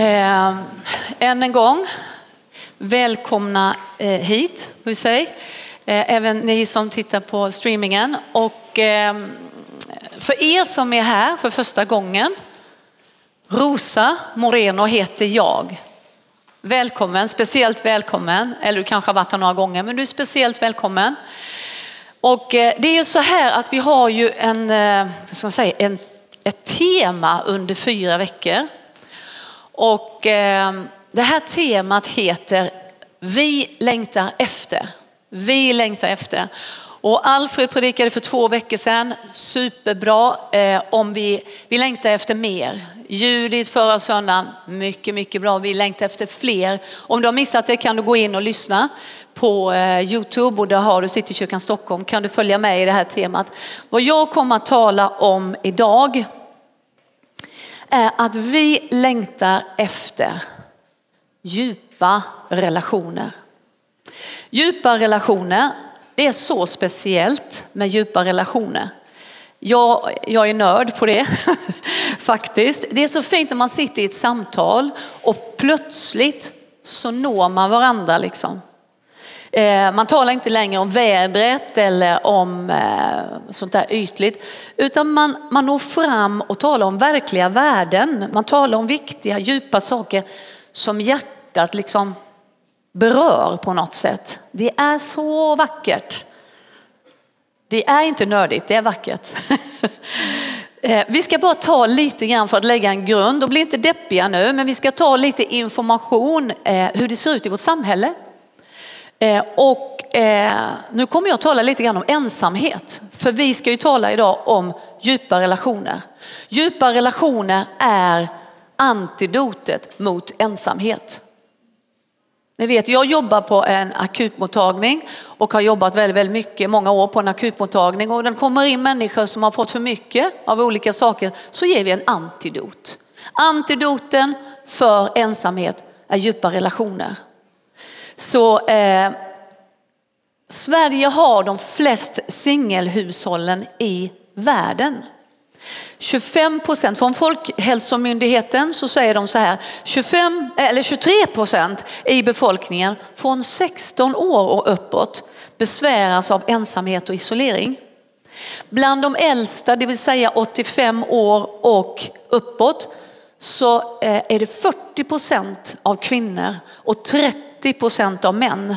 Eh, än en gång, välkomna eh, hit, vi säger. Eh, även ni som tittar på streamingen. Och eh, för er som är här för första gången, Rosa Moreno heter jag. Välkommen, speciellt välkommen. Eller du kanske har varit här några gånger, men du är speciellt välkommen. Och eh, det är ju så här att vi har ju en, eh, ska säga, en, ett tema under fyra veckor. Och eh, det här temat heter Vi längtar efter. Vi längtar efter. Och Alfred predikade för två veckor sedan, superbra, eh, om vi, vi längtar efter mer. Judit förra söndagen, mycket, mycket bra. Vi längtar efter fler. Om du har missat det kan du gå in och lyssna på eh, Youtube och där har du Citykyrkan Stockholm kan du följa med i det här temat. Vad jag kommer att tala om idag är att vi längtar efter djupa relationer. Djupa relationer, det är så speciellt med djupa relationer. Jag, jag är nörd på det faktiskt. Det är så fint när man sitter i ett samtal och plötsligt så når man varandra liksom. Eh, man talar inte längre om vädret eller om eh, sånt där ytligt, utan man, man når fram och talar om verkliga värden. Man talar om viktiga, djupa saker som hjärtat liksom berör på något sätt. Det är så vackert. Det är inte nördigt, det är vackert. Eh, vi ska bara ta lite grann för att lägga en grund och bli inte deppiga nu, men vi ska ta lite information hur det ser ut i vårt samhälle. Eh, och eh, nu kommer jag att tala lite grann om ensamhet. För vi ska ju tala idag om djupa relationer. Djupa relationer är antidotet mot ensamhet. Ni vet, jag jobbar på en akutmottagning och har jobbat väldigt, väldigt mycket, många år på en akutmottagning och den kommer in människor som har fått för mycket av olika saker så ger vi en antidot. Antidoten för ensamhet är djupa relationer. Så eh, Sverige har de flest singelhushållen i världen. 25 procent, från Folkhälsomyndigheten så säger de så här, 25, eh, eller 23 procent i befolkningen från 16 år och uppåt besväras av ensamhet och isolering. Bland de äldsta, det vill säga 85 år och uppåt, så eh, är det 40 procent av kvinnor och 30 30 procent av män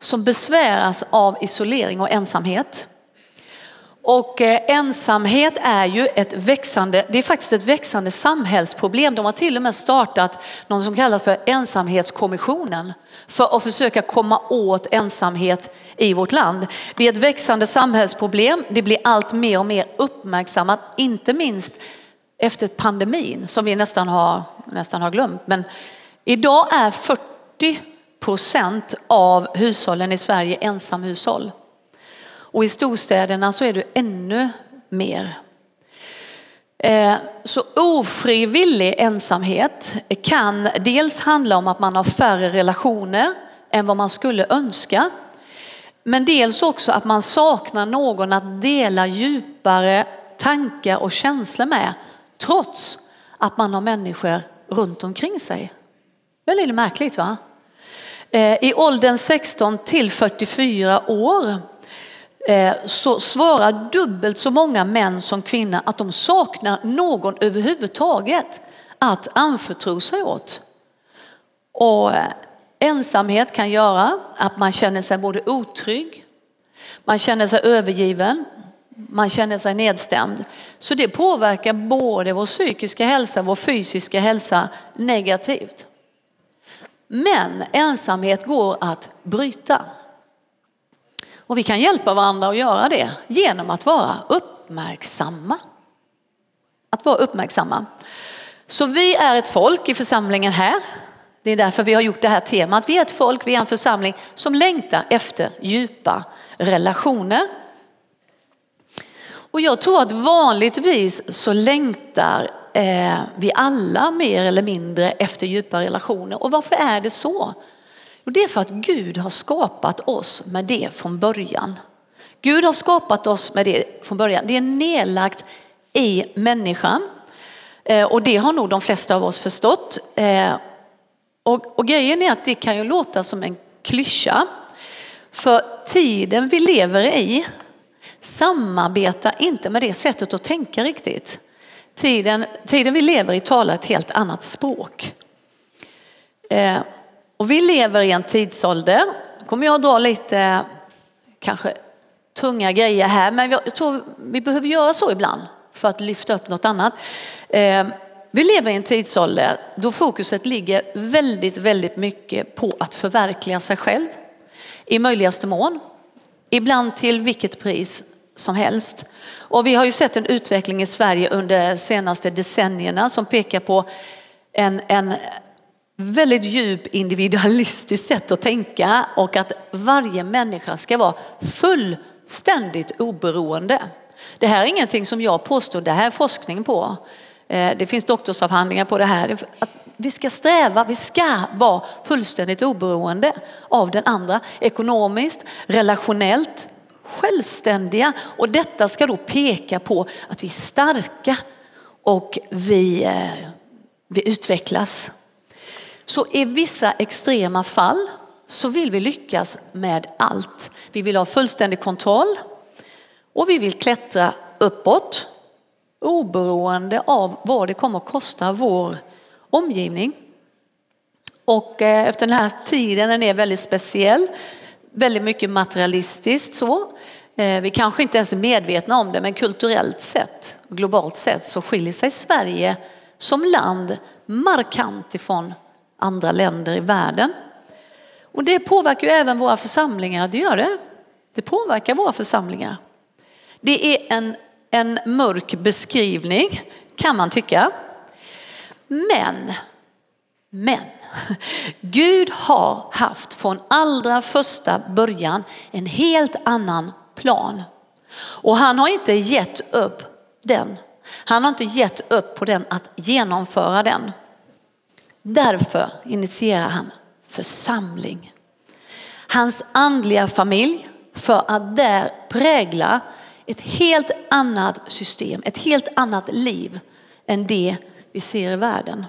som besväras av isolering och ensamhet. Och eh, ensamhet är ju ett växande, det är faktiskt ett växande samhällsproblem. De har till och med startat något som kallas för ensamhetskommissionen för att försöka komma åt ensamhet i vårt land. Det är ett växande samhällsproblem. Det blir allt mer och mer uppmärksammat, inte minst efter pandemin som vi nästan har, nästan har glömt. Men idag är 40 procent av hushållen i Sverige ensamhushåll. Och i storstäderna så är det ännu mer. Eh, så ofrivillig ensamhet kan dels handla om att man har färre relationer än vad man skulle önska. Men dels också att man saknar någon att dela djupare tankar och känslor med trots att man har människor runt omkring sig. Väldigt märkligt va? Eh, I åldern 16 till 44 år eh, så svarar dubbelt så många män som kvinnor att de saknar någon överhuvudtaget att anförtro sig åt. Och eh, ensamhet kan göra att man känner sig både otrygg, man känner sig övergiven, man känner sig nedstämd. Så det påverkar både vår psykiska hälsa och vår fysiska hälsa negativt. Men ensamhet går att bryta. Och vi kan hjälpa varandra att göra det genom att vara uppmärksamma. Att vara uppmärksamma. Så vi är ett folk i församlingen här. Det är därför vi har gjort det här temat. Vi är ett folk, vi är en församling som längtar efter djupa relationer. Och jag tror att vanligtvis så längtar eh, vi alla mer eller mindre efter djupa relationer. Och varför är det så? Jo, det är för att Gud har skapat oss med det från början. Gud har skapat oss med det från början. Det är nedlagt i människan. Eh, och det har nog de flesta av oss förstått. Eh, och, och grejen är att det kan ju låta som en klyscha. För tiden vi lever i samarbetar inte med det sättet att tänka riktigt. Tiden, tiden vi lever i talar ett helt annat språk. Eh, och vi lever i en tidsålder, nu kommer jag dra lite kanske tunga grejer här, men jag tror vi behöver göra så ibland för att lyfta upp något annat. Eh, vi lever i en tidsålder då fokuset ligger väldigt, väldigt mycket på att förverkliga sig själv i möjligaste mån. Ibland till vilket pris som helst. Och vi har ju sett en utveckling i Sverige under de senaste decennierna som pekar på en, en väldigt djup individualistiskt sätt att tänka och att varje människa ska vara fullständigt oberoende. Det här är ingenting som jag påstår, det här är forskning på. Eh, det finns doktorsavhandlingar på det här. Att vi ska sträva, vi ska vara fullständigt oberoende av den andra. Ekonomiskt, relationellt, självständiga. Och detta ska då peka på att vi är starka och vi, eh, vi utvecklas. Så i vissa extrema fall så vill vi lyckas med allt. Vi vill ha fullständig kontroll och vi vill klättra uppåt oberoende av vad det kommer att kosta vår omgivning. Och eh, efter den här tiden, den är väldigt speciell, väldigt mycket materialistiskt så. Eh, vi kanske inte ens är medvetna om det, men kulturellt sett, globalt sett, så skiljer sig Sverige som land markant ifrån andra länder i världen. Och det påverkar ju även våra församlingar, det gör det. Det påverkar våra församlingar. Det är en, en mörk beskrivning kan man tycka. Men, men, Gud har haft från allra första början en helt annan plan. Och han har inte gett upp den. Han har inte gett upp på den att genomföra den. Därför initierar han församling. Hans andliga familj för att där prägla ett helt annat system, ett helt annat liv än det vi ser i världen.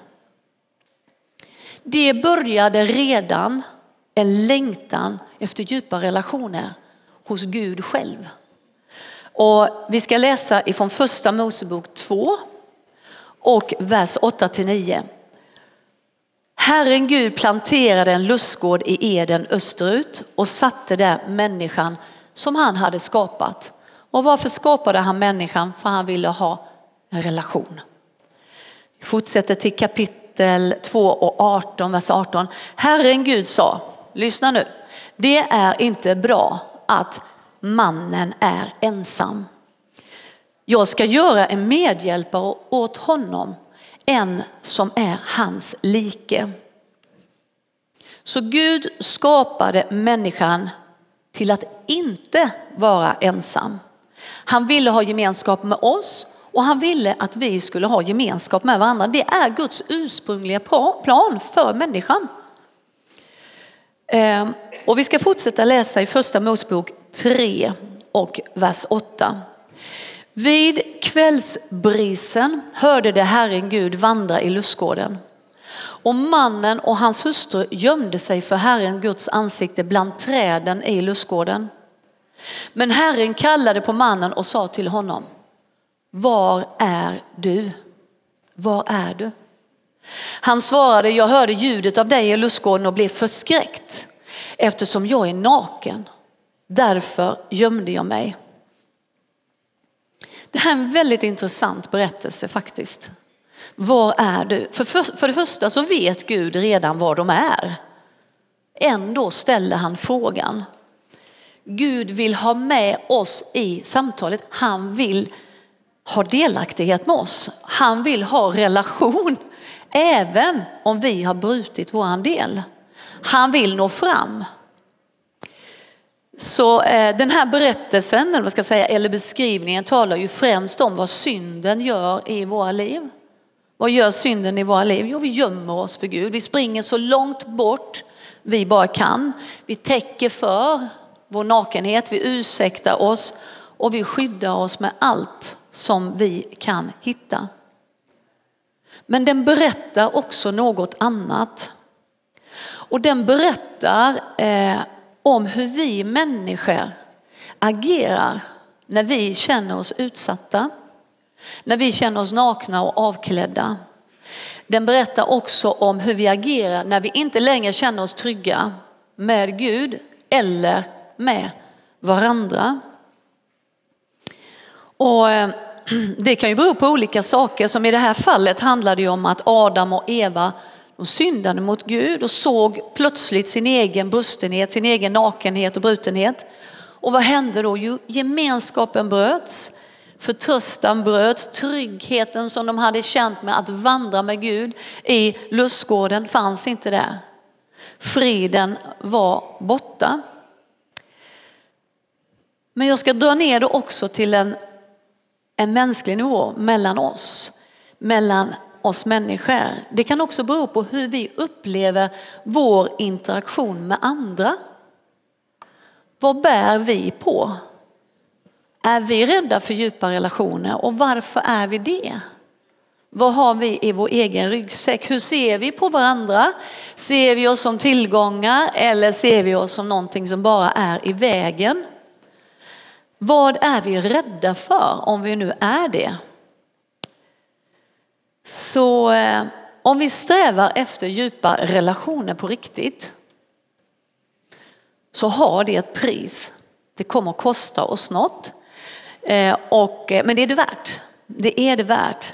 Det började redan en längtan efter djupa relationer hos Gud själv. Och vi ska läsa ifrån första Mosebok 2 och vers 8 till 9. Herren Gud planterade en lustgård i Eden österut och satte där människan som han hade skapat. Och varför skapade han människan? För han ville ha en relation. Vi fortsätter till kapitel 2 och 18, vers 18. Herren Gud sa, lyssna nu, det är inte bra att mannen är ensam. Jag ska göra en medhjälpare åt honom, en som är hans like. Så Gud skapade människan till att inte vara ensam. Han ville ha gemenskap med oss och han ville att vi skulle ha gemenskap med varandra. Det är Guds ursprungliga plan för människan. Ehm, och vi ska fortsätta läsa i första Mosebok 3 och vers 8. Vid kvällsbrisen hörde det Herren Gud vandra i lustgården. Och mannen och hans hustru gömde sig för Herren Guds ansikte bland träden i lustgården. Men Herren kallade på mannen och sa till honom, var är du? Var är du? Han svarade, jag hörde ljudet av dig i lustgården och blev förskräckt eftersom jag är naken. Därför gömde jag mig. Det här är en väldigt intressant berättelse faktiskt. Var är du? För, för, för det första så vet Gud redan var de är. Ändå ställer han frågan. Gud vill ha med oss i samtalet. Han vill ha delaktighet med oss. Han vill ha relation även om vi har brutit våran del. Han vill nå fram. Så eh, den här berättelsen, eller, vad ska säga, eller beskrivningen talar ju främst om vad synden gör i våra liv. Vad gör synden i våra liv? Jo, vi gömmer oss för Gud. Vi springer så långt bort vi bara kan. Vi täcker för vår nakenhet, vi ursäktar oss och vi skyddar oss med allt som vi kan hitta. Men den berättar också något annat. Och den berättar eh, om hur vi människor agerar när vi känner oss utsatta, när vi känner oss nakna och avklädda. Den berättar också om hur vi agerar när vi inte längre känner oss trygga med Gud eller med varandra. Och eh, det kan ju bero på olika saker. Som i det här fallet handlar det om att Adam och Eva de syndade mot Gud och såg plötsligt sin egen brustenhet, sin egen nakenhet och brutenhet. Och vad hände då? Jo, gemenskapen bröts, förtröstan bröts, tryggheten som de hade känt med att vandra med Gud i lustgården fanns inte där. Friden var borta. Men jag ska dra ner det också till en, en mänsklig nivå mellan oss, mellan oss människor. Det kan också bero på hur vi upplever vår interaktion med andra. Vad bär vi på? Är vi rädda för djupa relationer och varför är vi det? Vad har vi i vår egen ryggsäck? Hur ser vi på varandra? Ser vi oss som tillgångar eller ser vi oss som någonting som bara är i vägen? Vad är vi rädda för om vi nu är det? Så eh, om vi strävar efter djupa relationer på riktigt så har det ett pris. Det kommer att kosta oss något. Eh, och, eh, men det är det värt. Det är det värt.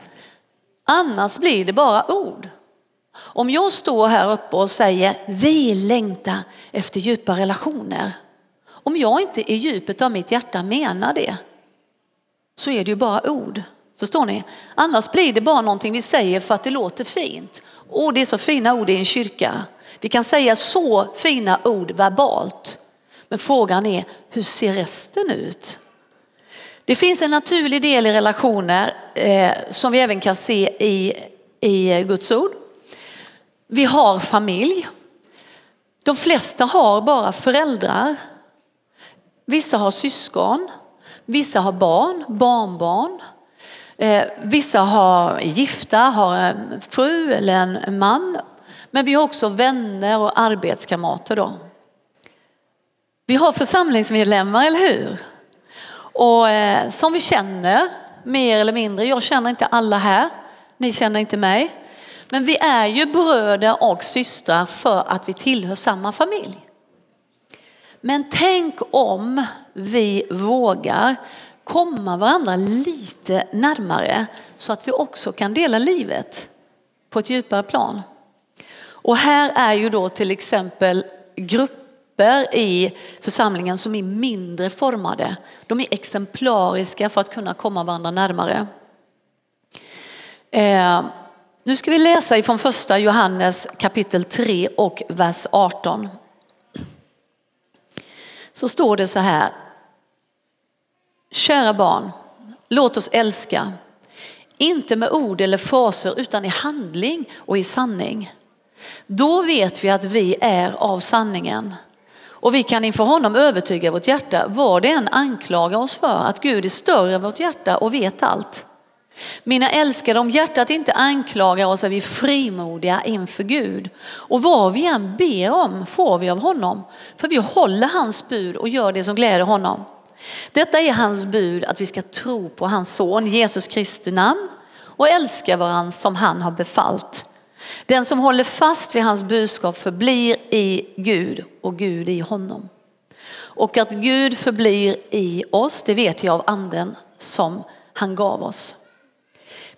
Annars blir det bara ord. Om jag står här uppe och säger vi längtar efter djupa relationer. Om jag inte i djupet av mitt hjärta menar det så är det ju bara ord. Förstår ni? Annars blir det bara någonting vi säger för att det låter fint. Och det är så fina ord i en kyrka. Vi kan säga så fina ord verbalt. Men frågan är, hur ser resten ut? Det finns en naturlig del i relationer eh, som vi även kan se i, i Guds ord. Vi har familj. De flesta har bara föräldrar. Vissa har syskon, vissa har barn, barnbarn. Eh, vissa har gifta, har en fru eller en man. Men vi har också vänner och arbetskamrater då. Vi har församlingsmedlemmar, eller hur? Och eh, som vi känner mer eller mindre. Jag känner inte alla här, ni känner inte mig. Men vi är ju bröder och systrar för att vi tillhör samma familj. Men tänk om vi vågar komma varandra lite närmare så att vi också kan dela livet på ett djupare plan. Och här är ju då till exempel grupper i församlingen som är mindre formade. De är exemplariska för att kunna komma varandra närmare. Eh, nu ska vi läsa ifrån första Johannes kapitel 3 och vers 18. Så står det så här. Kära barn, låt oss älska. Inte med ord eller fraser utan i handling och i sanning. Då vet vi att vi är av sanningen. Och vi kan inför honom övertyga vårt hjärta vad det än anklagar oss för, att Gud är större än vårt hjärta och vet allt. Mina älskade, om hjärtat inte anklagar oss är vi frimodiga inför Gud. Och vad vi än ber om får vi av honom, för vi håller hans bud och gör det som gläder honom. Detta är hans bud att vi ska tro på hans son Jesus Kristi namn och älska varandra som han har befallt. Den som håller fast vid hans budskap förblir i Gud och Gud i honom. Och att Gud förblir i oss, det vet jag av anden som han gav oss.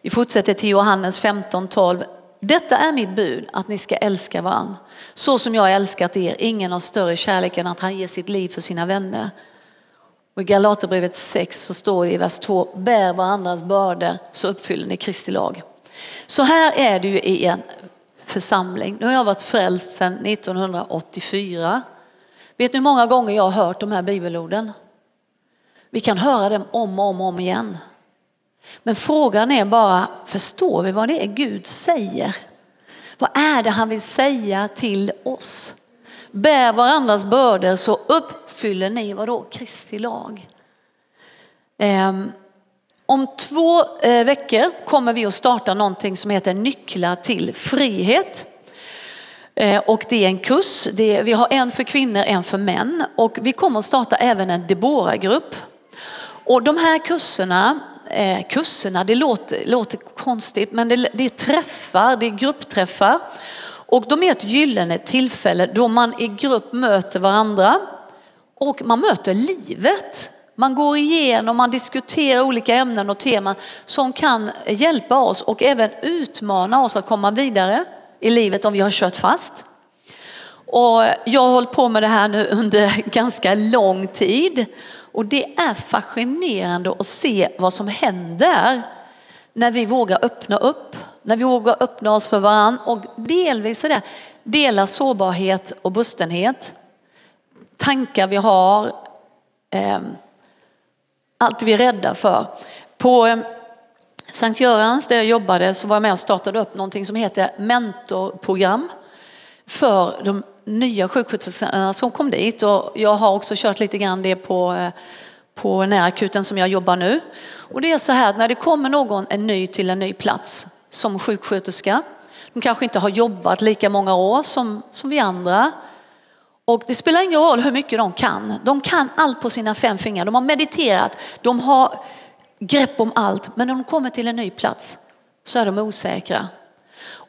Vi fortsätter till Johannes 15.12. Detta är mitt bud, att ni ska älska varandra. Så som jag har älskat er, ingen har större kärlek än att han ger sitt liv för sina vänner. Och I Galaterbrevet 6 så står det i vers 2, bär varandras bördor så uppfyller ni Kristi lag. Så här är det ju i en församling. Nu har jag varit frälst sedan 1984. Vet ni hur många gånger jag har hört de här bibelorden? Vi kan höra dem om och om, och om igen. Men frågan är bara, förstår vi vad det är Gud säger? Vad är det han vill säga till oss? Bär varandras bördor så uppfyller ni vadå? Kristi lag. Ehm, om två eh, veckor kommer vi att starta någonting som heter Nycklar till frihet. Eh, och det är en kurs. Det är, vi har en för kvinnor, en för män. Och vi kommer att starta även en Debora-grupp. Och de här kurserna, eh, kurserna det låter, låter konstigt men det, det är träffar, det är gruppträffar. Och de är ett gyllene tillfälle då man i grupp möter varandra och man möter livet. Man går igenom, man diskuterar olika ämnen och teman som kan hjälpa oss och även utmana oss att komma vidare i livet om vi har kört fast. Och jag har hållit på med det här nu under ganska lång tid och det är fascinerande att se vad som händer när vi vågar öppna upp, när vi vågar öppna oss för varandra och delvis sådär, dela sårbarhet och bustenhet. Tankar vi har, eh, allt vi är rädda för. På eh, Sankt Görans där jag jobbade så var jag med och startade upp någonting som heter mentorprogram för de nya sjuksköterskorna som kom dit och jag har också kört lite grann det på, eh, på närakuten som jag jobbar nu. Och det är så här att när det kommer någon en ny till en ny plats som sjuksköterska, de kanske inte har jobbat lika många år som, som vi andra, och det spelar ingen roll hur mycket de kan. De kan allt på sina fem fingrar. De har mediterat, de har grepp om allt. Men när de kommer till en ny plats så är de osäkra.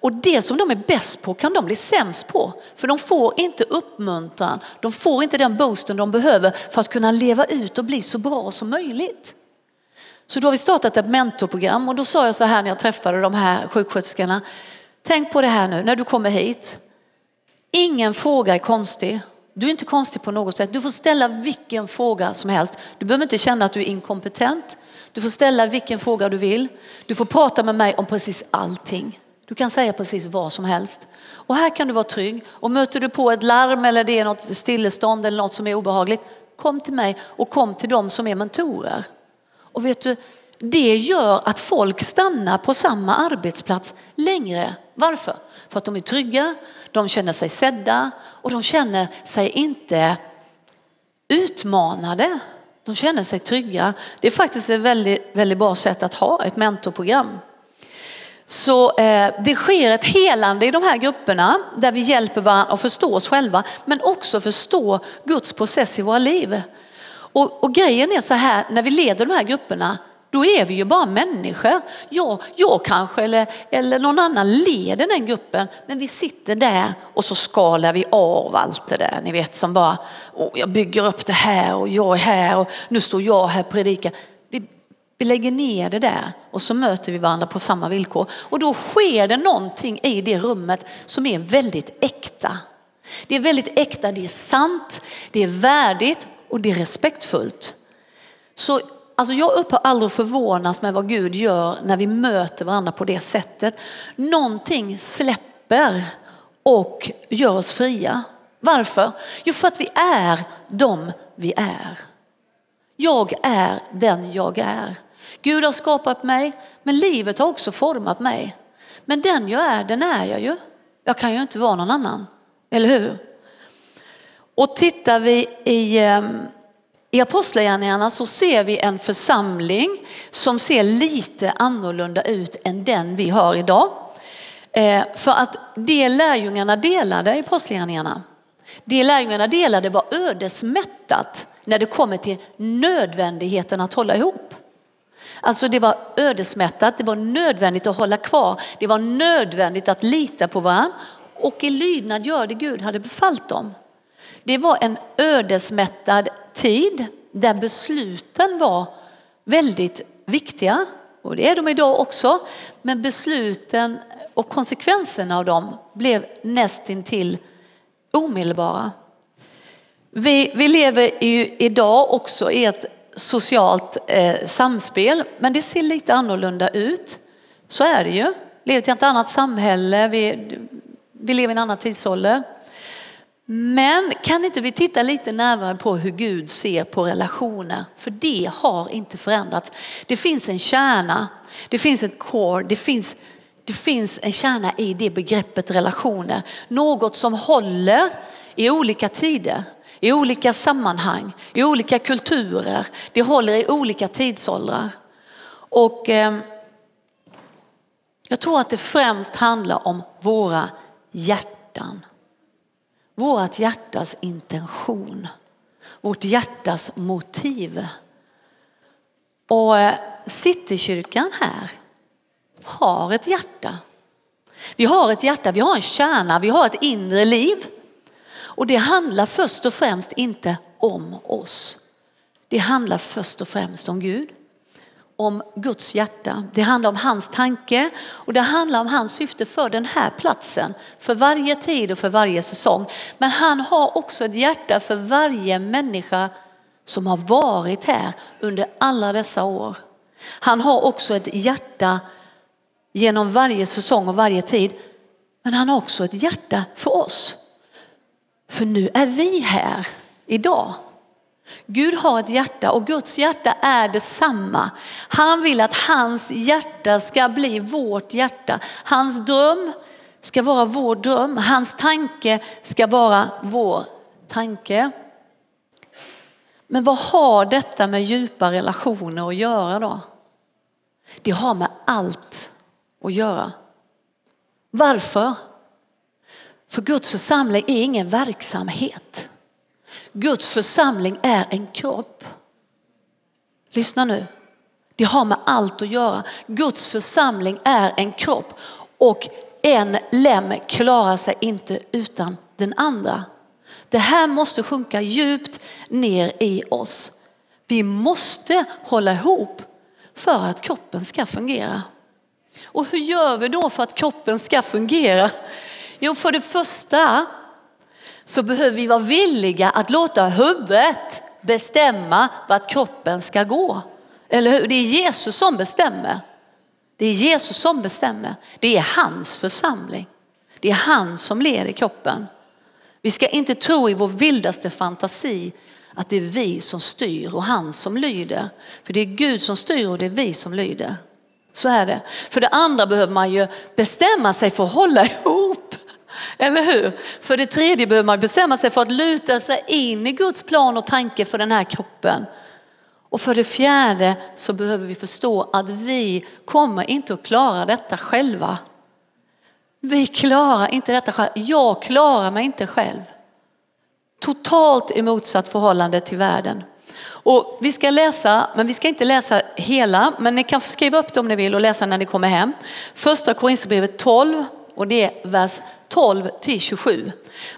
Och det som de är bäst på kan de bli sämst på. För de får inte uppmuntran, de får inte den boosten de behöver för att kunna leva ut och bli så bra som möjligt. Så då har vi startat ett mentorprogram och då sa jag så här när jag träffade de här sjuksköterskorna. Tänk på det här nu när du kommer hit. Ingen fråga är konstig. Du är inte konstig på något sätt. Du får ställa vilken fråga som helst. Du behöver inte känna att du är inkompetent. Du får ställa vilken fråga du vill. Du får prata med mig om precis allting. Du kan säga precis vad som helst. Och här kan du vara trygg. Och möter du på ett larm eller det är något stillestånd eller något som är obehagligt, kom till mig och kom till dem som är mentorer. Och vet du, det gör att folk stannar på samma arbetsplats längre. Varför? För att de är trygga, de känner sig sedda och de känner sig inte utmanade. De känner sig trygga. Det är faktiskt ett väldigt, väldigt bra sätt att ha ett mentorprogram. Så eh, det sker ett helande i de här grupperna där vi hjälper varandra att förstå oss själva men också förstå Guds process i våra liv. Och, och grejen är så här, när vi leder de här grupperna då är vi ju bara människor. Jag, jag kanske eller, eller någon annan leder den gruppen men vi sitter där och så skalar vi av allt det där. Ni vet som bara, oh, jag bygger upp det här och jag är här och nu står jag här och predikar. Vi, lägger ner det där och så möter vi varandra på samma villkor. Och då sker det någonting i det rummet som är väldigt äkta. Det är väldigt äkta, det är sant, det är värdigt och det är respektfullt. Så Alltså jag upphör aldrig förvånas med vad Gud gör när vi möter varandra på det sättet. Någonting släpper och gör oss fria. Varför? Jo, för att vi är de vi är. Jag är den jag är. Gud har skapat mig, men livet har också format mig. Men den jag är, den är jag ju. Jag kan ju inte vara någon annan, eller hur? Och tittar vi i ehm, i Apostlagärningarna så ser vi en församling som ser lite annorlunda ut än den vi har idag. Eh, för att det lärjungarna delade i Apostlagärningarna, det lärjungarna delade var ödesmättat när det kommer till nödvändigheten att hålla ihop. Alltså det var ödesmättat, det var nödvändigt att hålla kvar, det var nödvändigt att lita på varandra och i lydnad göra det Gud hade befallt dem. Det var en ödesmättad tid där besluten var väldigt viktiga. Och det är de idag också. Men besluten och konsekvenserna av dem blev nästintill omedelbara. Vi, vi lever ju idag också i ett socialt eh, samspel, men det ser lite annorlunda ut. Så är det ju. Vi lever i ett annat samhälle, vi, vi lever i en annan tidsålder. Men kan inte vi titta lite närmare på hur Gud ser på relationer? För det har inte förändrats. Det finns en kärna, det finns ett core, det finns, det finns en kärna i det begreppet relationer. Något som håller i olika tider, i olika sammanhang, i olika kulturer. Det håller i olika tidsåldrar. Och eh, jag tror att det främst handlar om våra hjärtan. Vårt hjärtas intention. Vårt hjärtas motiv. Och eh, Citykyrkan här har ett hjärta. Vi har ett hjärta, vi har en kärna, vi har ett inre liv. Och det handlar först och främst inte om oss. Det handlar först och främst om Gud. Om Guds hjärta. Det handlar om hans tanke och det handlar om hans syfte för den här platsen. För varje tid och för varje säsong. Men han har också ett hjärta för varje människa som har varit här under alla dessa år. Han har också ett hjärta genom varje säsong och varje tid. Men han har också ett hjärta för oss. För nu är vi här idag. Gud har ett hjärta och Guds hjärta är detsamma. Han vill att hans hjärta ska bli vårt hjärta. Hans dröm ska vara vår dröm. Hans tanke ska vara vår tanke. Men vad har detta med djupa relationer att göra då? Det har med allt att göra. Varför? För Guds församling är ingen verksamhet. Guds församling är en kropp. Lyssna nu. Det har med allt att göra. Guds församling är en kropp och en lem klarar sig inte utan den andra. Det här måste sjunka djupt ner i oss. Vi måste hålla ihop för att kroppen ska fungera. Och hur gör vi då för att kroppen ska fungera? Jo, för det första så behöver vi vara villiga att låta huvudet bestämma vart kroppen ska gå. Eller hur? Det är Jesus som bestämmer. Det är Jesus som bestämmer. Det är hans församling. Det är han som leder kroppen. Vi ska inte tro i vår vildaste fantasi att det är vi som styr och han som lyder. För det är Gud som styr och det är vi som lyder. Så är det. För det andra behöver man ju bestämma sig för att hålla ihop. Eller hur? För det tredje behöver man bestämma sig för att luta sig in i Guds plan och tanke för den här kroppen. Och för det fjärde så behöver vi förstå att vi kommer inte att klara detta själva. Vi klarar inte detta själva. Jag klarar mig inte själv. Totalt i motsatt förhållande till världen. Och vi ska läsa, men vi ska inte läsa hela, men ni kan skriva upp det om ni vill och läsa när ni kommer hem. Första Korinthierbrevet 12 och det är vers 12 till 27.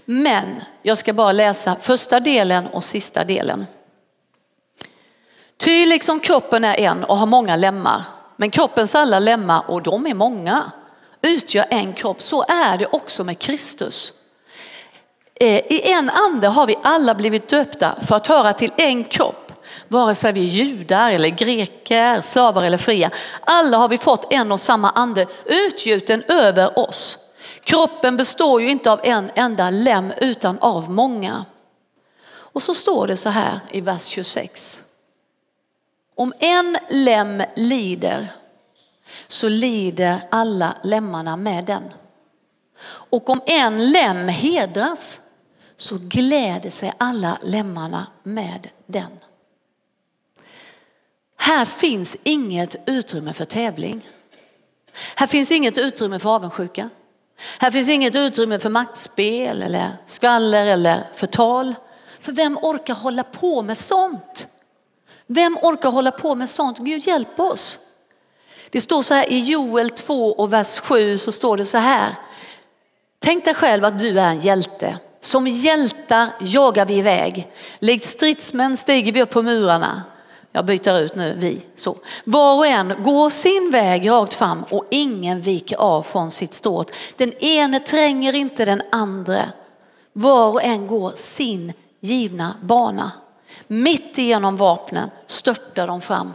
Men jag ska bara läsa första delen och sista delen. Ty liksom kroppen är en och har många lemmar, men kroppens alla lemmar, och de är många, utgör en kropp. Så är det också med Kristus. Eh, I en ande har vi alla blivit döpta för att höra till en kropp. Vare sig vi är judar eller greker, slavar eller fria. Alla har vi fått en och samma ande utgjuten över oss. Kroppen består ju inte av en enda lem utan av många. Och så står det så här i vers 26. Om en lem lider så lider alla lemmarna med den. Och om en lem hedras så gläder sig alla lemmarna med den. Här finns inget utrymme för tävling. Här finns inget utrymme för avundsjuka. Här finns inget utrymme för maktspel eller skvaller eller förtal. För vem orkar hålla på med sånt? Vem orkar hålla på med sånt? Gud hjälp oss. Det står så här i Joel 2 och vers 7 så står det så här. Tänk dig själv att du är en hjälte. Som hjältar jagar vi iväg. Likt stridsmän stiger vi upp på murarna. Jag byter ut nu vi. Så. Var och en går sin väg rakt fram och ingen viker av från sitt ståt. Den ene tränger inte den andra. Var och en går sin givna bana. Mitt igenom vapnen störtar de fram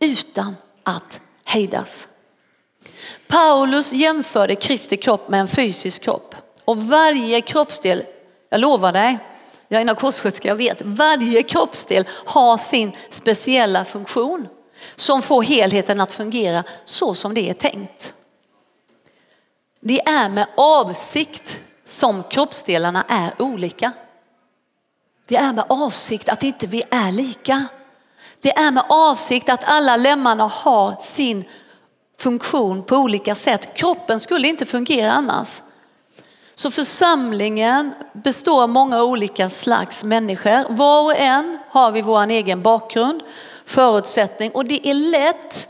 utan att hejdas. Paulus jämförde Kristi kropp med en fysisk kropp och varje kroppsdel, jag lovar dig, jag är narkossköterska, jag vet, varje kroppsdel har sin speciella funktion som får helheten att fungera så som det är tänkt. Det är med avsikt som kroppsdelarna är olika. Det är med avsikt att inte vi är lika. Det är med avsikt att alla lemmarna har sin funktion på olika sätt. Kroppen skulle inte fungera annars. Så församlingen består av många olika slags människor. Var och en har vi vår egen bakgrund, förutsättning och det är lätt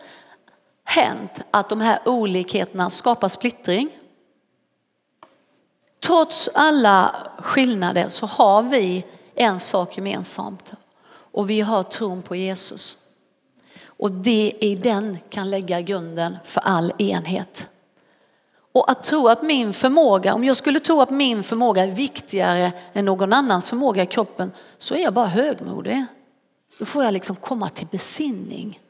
hänt att de här olikheterna skapar splittring. Trots alla skillnader så har vi en sak gemensamt och vi har tron på Jesus. Och det i den kan lägga grunden för all enhet. Och att tro att min förmåga, om jag skulle tro att min förmåga är viktigare än någon annans förmåga i kroppen så är jag bara högmodig. Då får jag liksom komma till besinning.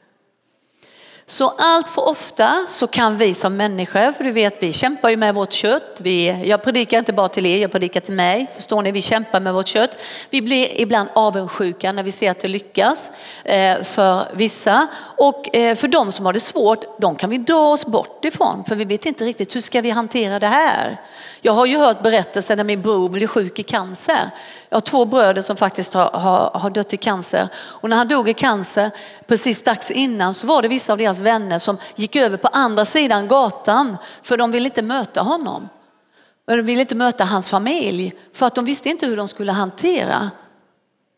Så allt för ofta så kan vi som människor, för du vet vi kämpar ju med vårt kött. Vi, jag predikar inte bara till er, jag predikar till mig. Förstår ni? Vi kämpar med vårt kött. Vi blir ibland avundsjuka när vi ser att det lyckas eh, för vissa. Och eh, för de som har det svårt, de kan vi dra oss bort ifrån. För vi vet inte riktigt hur ska vi hantera det här. Jag har ju hört berättelser när min bror blev sjuk i cancer. Jag har två bröder som faktiskt har, har, har dött i cancer. Och när han dog i cancer, precis dags innan, så var det vissa av deras vänner som gick över på andra sidan gatan för de ville inte möta honom. De ville inte möta hans familj för att de visste inte hur de skulle hantera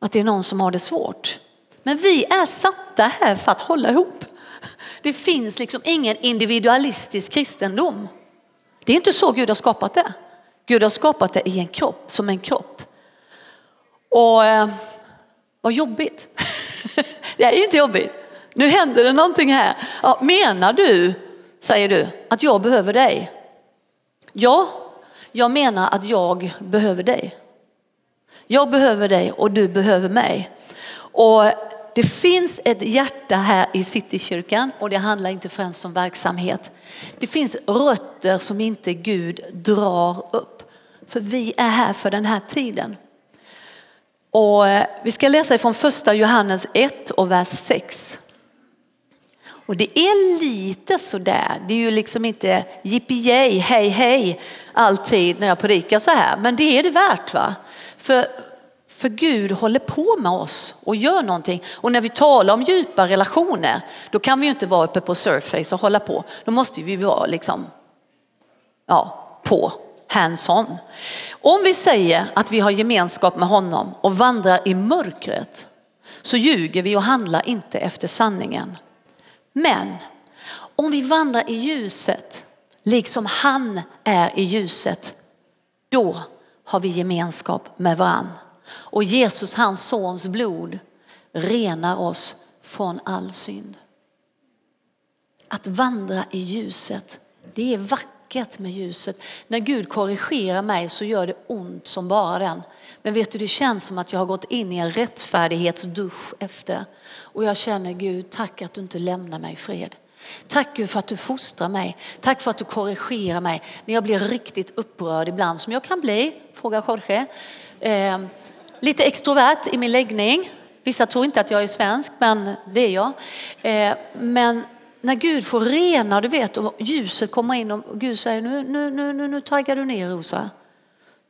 att det är någon som har det svårt. Men vi är satta här för att hålla ihop. Det finns liksom ingen individualistisk kristendom. Det är inte så Gud har skapat det. Gud har skapat det i en kropp, som en kropp. Och eh, vad jobbigt. det är ju inte jobbigt. Nu händer det någonting här. Ja, menar du, säger du, att jag behöver dig? Ja, jag menar att jag behöver dig. Jag behöver dig och du behöver mig. Och det finns ett hjärta här i Citykyrkan och det handlar inte främst om verksamhet. Det finns rötter som inte Gud drar upp. För vi är här för den här tiden. Och eh, vi ska läsa ifrån första Johannes 1 och vers 6. Och det är lite sådär, det är ju liksom inte jippie hej hej alltid när jag predikar så här, men det är det värt va? För, för Gud håller på med oss och gör någonting. Och när vi talar om djupa relationer, då kan vi ju inte vara uppe på surface och hålla på. Då måste vi vara liksom, ja, på, hands-on. Om vi säger att vi har gemenskap med honom och vandrar i mörkret så ljuger vi och handlar inte efter sanningen. Men om vi vandrar i ljuset, liksom han är i ljuset, då har vi gemenskap med varandra. Och Jesus, hans sons blod, renar oss från all synd. Att vandra i ljuset, det är vackert med ljuset. När Gud korrigerar mig så gör det ont som bara den. Men vet du, det känns som att jag har gått in i en rättfärdighetsdusch efter. Och jag känner Gud, tack att du inte lämnar mig i fred. Tack Gud för att du fostrar mig. Tack för att du korrigerar mig när jag blir riktigt upprörd ibland, som jag kan bli. frågar Jorge. Ehm, Lite extrovert i min läggning. Vissa tror inte att jag är svensk, men det är jag. Eh, men när Gud får rena, du vet, och ljuset kommer in och Gud säger nu, nu, nu, nu, nu taggar du ner Rosa.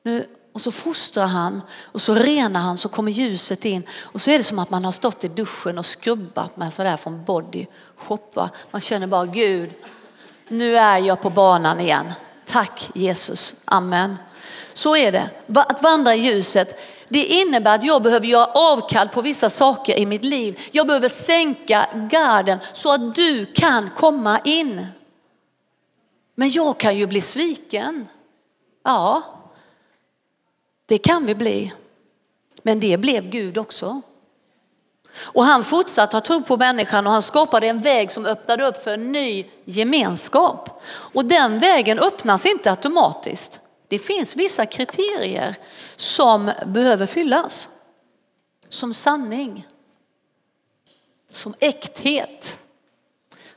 Nu, och så fostrar han och så renar han så kommer ljuset in och så är det som att man har stått i duschen och skrubbat med sådär från body shop. Man känner bara Gud, nu är jag på banan igen. Tack Jesus, amen. Så är det, att vandra i ljuset. Det innebär att jag behöver göra avkall på vissa saker i mitt liv. Jag behöver sänka garden så att du kan komma in. Men jag kan ju bli sviken. Ja, det kan vi bli. Men det blev Gud också. Och han fortsatte ha tro på människan och han skapade en väg som öppnade upp för en ny gemenskap. Och den vägen öppnas inte automatiskt. Det finns vissa kriterier som behöver fyllas. Som sanning, som äkthet,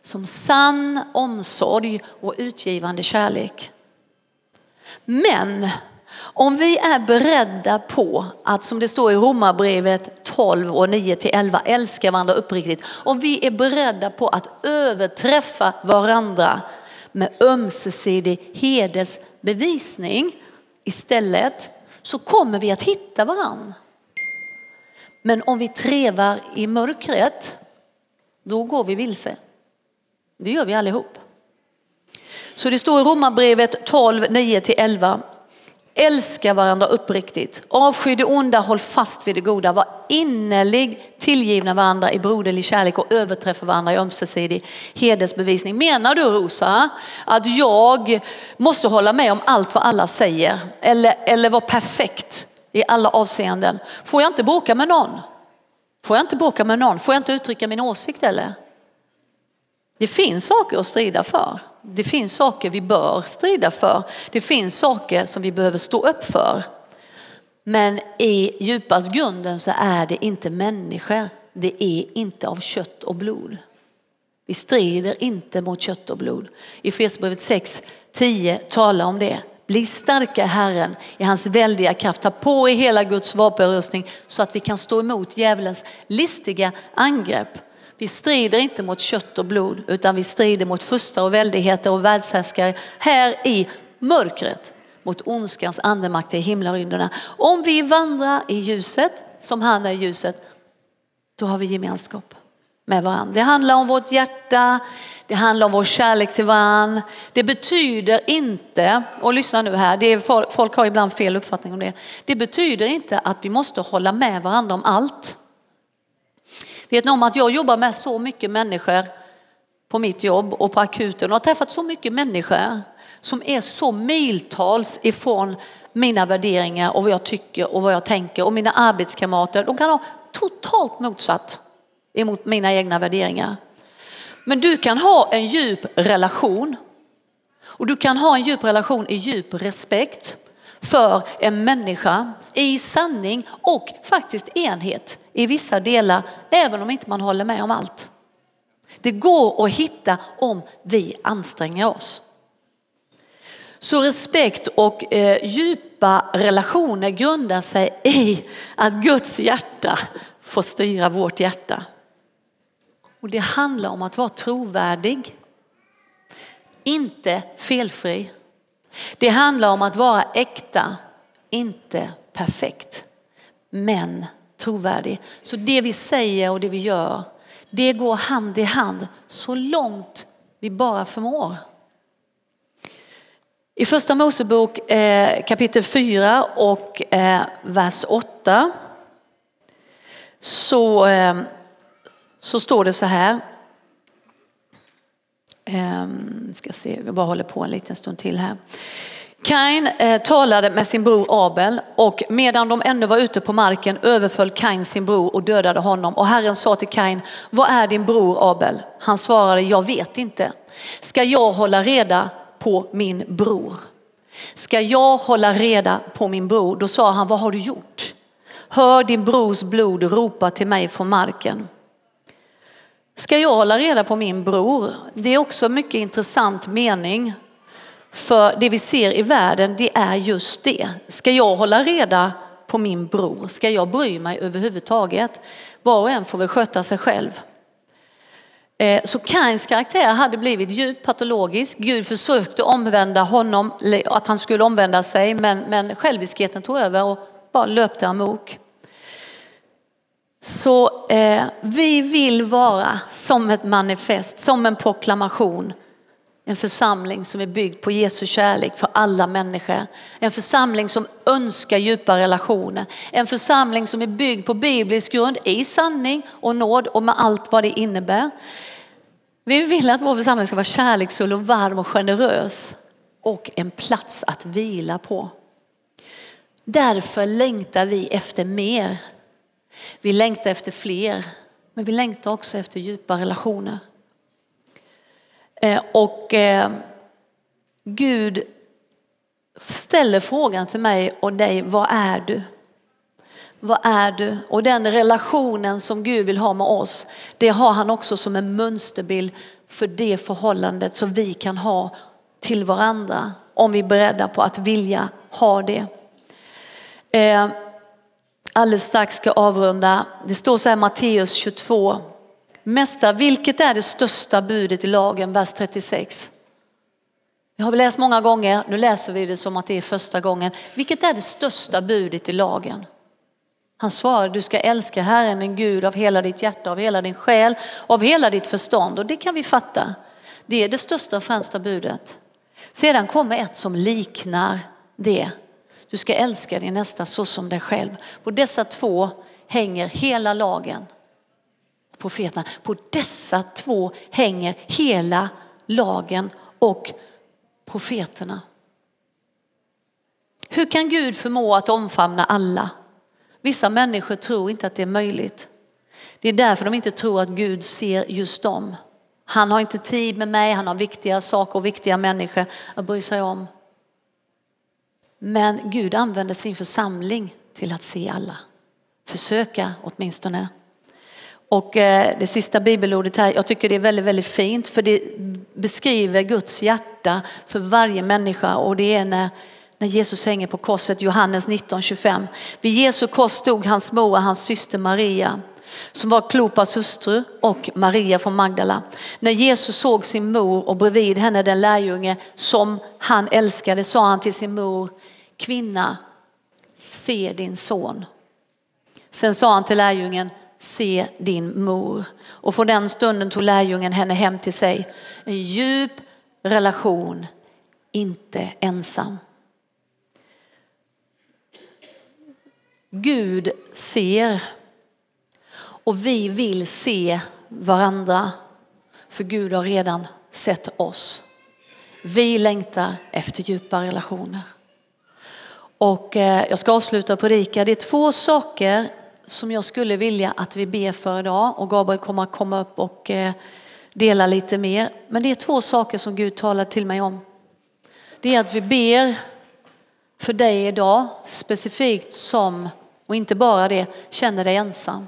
som sann omsorg och utgivande kärlek. Men om vi är beredda på att, som det står i Romarbrevet 12 och 9 till 11, älska varandra uppriktigt. Om vi är beredda på att överträffa varandra med ömsesidig hedersbevisning istället så kommer vi att hitta varann. Men om vi trevar i mörkret då går vi vilse. Det gör vi allihop. Så det står i Romarbrevet 12, 9-11. Älska varandra uppriktigt. Avsky det onda, håll fast vid det goda. Var innerlig, tillgivna varandra i broderlig kärlek och överträffa varandra i ömsesidig hedersbevisning. Menar du Rosa att jag måste hålla med om allt vad alla säger eller, eller vara perfekt i alla avseenden? Får jag inte bråka med någon? Får jag inte bråka med någon? Får jag inte uttrycka min åsikt eller? Det finns saker att strida för. Det finns saker vi bör strida för. Det finns saker som vi behöver stå upp för. Men i djupast grunden så är det inte människor. Det är inte av kött och blod. Vi strider inte mot kött och blod. I Efesierbrevet 6, 10 talar om det. Bli starka Herren i hans väldiga kraft. Ta på er hela Guds vapenrustning så att vi kan stå emot djävulens listiga angrepp. Vi strider inte mot kött och blod utan vi strider mot furstar och väldigheter och världshärskare här i mörkret mot ondskans andemakt i himlarymderna. Om vi vandrar i ljuset som han är i ljuset, då har vi gemenskap med varandra. Det handlar om vårt hjärta, det handlar om vår kärlek till varandra. Det betyder inte, och lyssna nu här, det är, folk har ibland fel uppfattning om det. Det betyder inte att vi måste hålla med varandra om allt. Vet ni om att jag jobbar med så mycket människor på mitt jobb och på akuten och har träffat så mycket människor som är så miltals ifrån mina värderingar och vad jag tycker och vad jag tänker och mina arbetskamrater. De kan ha totalt motsatt emot mina egna värderingar. Men du kan ha en djup relation och du kan ha en djup relation i djup respekt för en människa i sanning och faktiskt enhet i vissa delar, även om inte man håller med om allt. Det går att hitta om vi anstränger oss. Så respekt och eh, djupa relationer grundar sig i att Guds hjärta får styra vårt hjärta. Och det handlar om att vara trovärdig, inte felfri. Det handlar om att vara äkta, inte perfekt, men trovärdig. Så det vi säger och det vi gör, det går hand i hand så långt vi bara förmår. I första Mosebok eh, kapitel 4 och eh, vers 8 så, eh, så står det så här. Ehm, vi ska se, vi bara håller på en liten stund till här. Kain eh, talade med sin bror Abel och medan de ännu var ute på marken överföll Kain sin bror och dödade honom. Och Herren sa till Kain, vad är din bror Abel? Han svarade, jag vet inte. Ska jag hålla reda på min bror? Ska jag hålla reda på min bror? Då sa han, vad har du gjort? Hör din brors blod ropa till mig från marken. Ska jag hålla reda på min bror? Det är också en mycket intressant mening. För det vi ser i världen, det är just det. Ska jag hålla reda på min bror? Ska jag bry mig överhuvudtaget? Var och en får väl sköta sig själv. Eh, så Kains karaktär hade blivit djupt patologisk. Gud försökte omvända honom, att han skulle omvända sig, men, men själviskheten tog över och bara löpte amok. Så eh, vi vill vara som ett manifest, som en proklamation. En församling som är byggd på Jesu kärlek för alla människor. En församling som önskar djupa relationer. En församling som är byggd på biblisk grund i sanning och nåd och med allt vad det innebär. Vi vill att vår församling ska vara kärleksfull och varm och generös och en plats att vila på. Därför längtar vi efter mer vi längtar efter fler, men vi längtar också efter djupa relationer. Eh, och eh, Gud ställer frågan till mig och dig, vad är du? Vad är du? Och den relationen som Gud vill ha med oss, det har han också som en mönsterbild för det förhållandet som vi kan ha till varandra om vi är beredda på att vilja ha det. Eh, alldeles strax ska avrunda. Det står så här Matteus 22. Mästare, vilket är det största budet i lagen? Vers 36. Det har vi läst många gånger, nu läser vi det som att det är första gången. Vilket är det största budet i lagen? Han svarar, du ska älska Herren din Gud av hela ditt hjärta, av hela din själ, av hela ditt förstånd. Och det kan vi fatta. Det är det största och främsta budet. Sedan kommer ett som liknar det. Du ska älska din nästa så som dig själv. På dessa två hänger hela lagen. Profeterna. På dessa två hänger hela lagen och profeterna. Hur kan Gud förmå att omfamna alla? Vissa människor tror inte att det är möjligt. Det är därför de inte tror att Gud ser just dem. Han har inte tid med mig, han har viktiga saker och viktiga människor att bry sig om. Men Gud använder sin församling till att se alla. Försöka åtminstone. Och eh, det sista bibelordet här, jag tycker det är väldigt, väldigt fint för det beskriver Guds hjärta för varje människa och det är när, när Jesus hänger på korset, Johannes 19.25. Vid Jesu kors stod hans mor och hans syster Maria som var Klopas hustru och Maria från Magdala. När Jesus såg sin mor och bredvid henne den lärjunge som han älskade sa han till sin mor, kvinna, se din son. Sen sa han till lärjungen, se din mor. Och från den stunden tog lärjungen henne hem till sig. En djup relation, inte ensam. Gud ser och vi vill se varandra för Gud har redan sett oss. Vi längtar efter djupa relationer. Och eh, jag ska avsluta predika. Det är två saker som jag skulle vilja att vi ber för idag och Gabriel kommer att komma upp och eh, dela lite mer. Men det är två saker som Gud talar till mig om. Det är att vi ber för dig idag specifikt som, och inte bara det, känner dig ensam.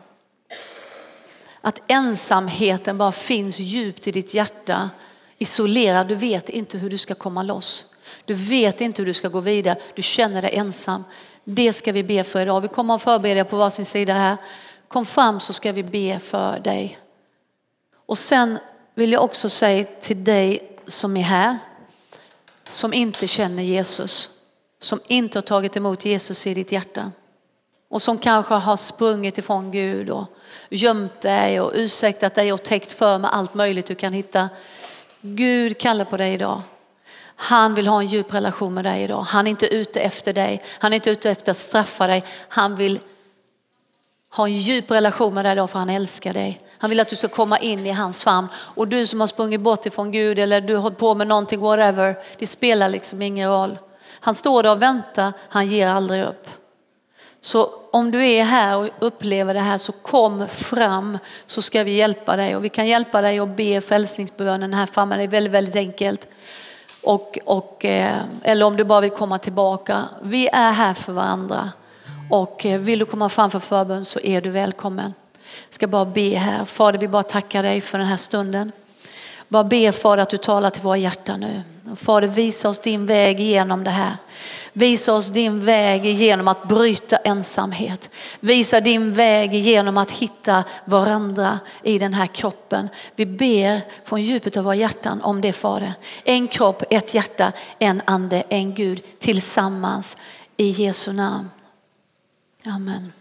Att ensamheten bara finns djupt i ditt hjärta, isolerad, du vet inte hur du ska komma loss. Du vet inte hur du ska gå vidare, du känner dig ensam. Det ska vi be för idag. Vi kommer att förbereda på varsin sida här. Kom fram så ska vi be för dig. Och sen vill jag också säga till dig som är här, som inte känner Jesus, som inte har tagit emot Jesus i ditt hjärta och som kanske har sprungit ifrån Gud och gömt dig och ursäktat dig och täckt för med allt möjligt du kan hitta. Gud kallar på dig idag. Han vill ha en djup relation med dig idag. Han är inte ute efter dig. Han är inte ute efter att straffa dig. Han vill ha en djup relation med dig idag för han älskar dig. Han vill att du ska komma in i hans famn. Och du som har sprungit bort ifrån Gud eller du har hållit på med någonting, whatever, det spelar liksom ingen roll. Han står där och väntar, han ger aldrig upp. Så om du är här och upplever det här så kom fram så ska vi hjälpa dig. Och vi kan hjälpa dig att be frälsningsbönen här framme, det är väldigt, väldigt enkelt. Och, och, eh, eller om du bara vill komma tillbaka. Vi är här för varandra. Och eh, vill du komma fram för förbön så är du välkommen. Jag ska bara be här. Fader, vi bara tackar dig för den här stunden. Bara be Fader att du talar till våra hjärtan nu. Fader, visa oss din väg igenom det här. Visa oss din väg genom att bryta ensamhet. Visa din väg genom att hitta varandra i den här kroppen. Vi ber från djupet av våra hjärtan om det Fader. En kropp, ett hjärta, en ande, en Gud tillsammans i Jesu namn. Amen.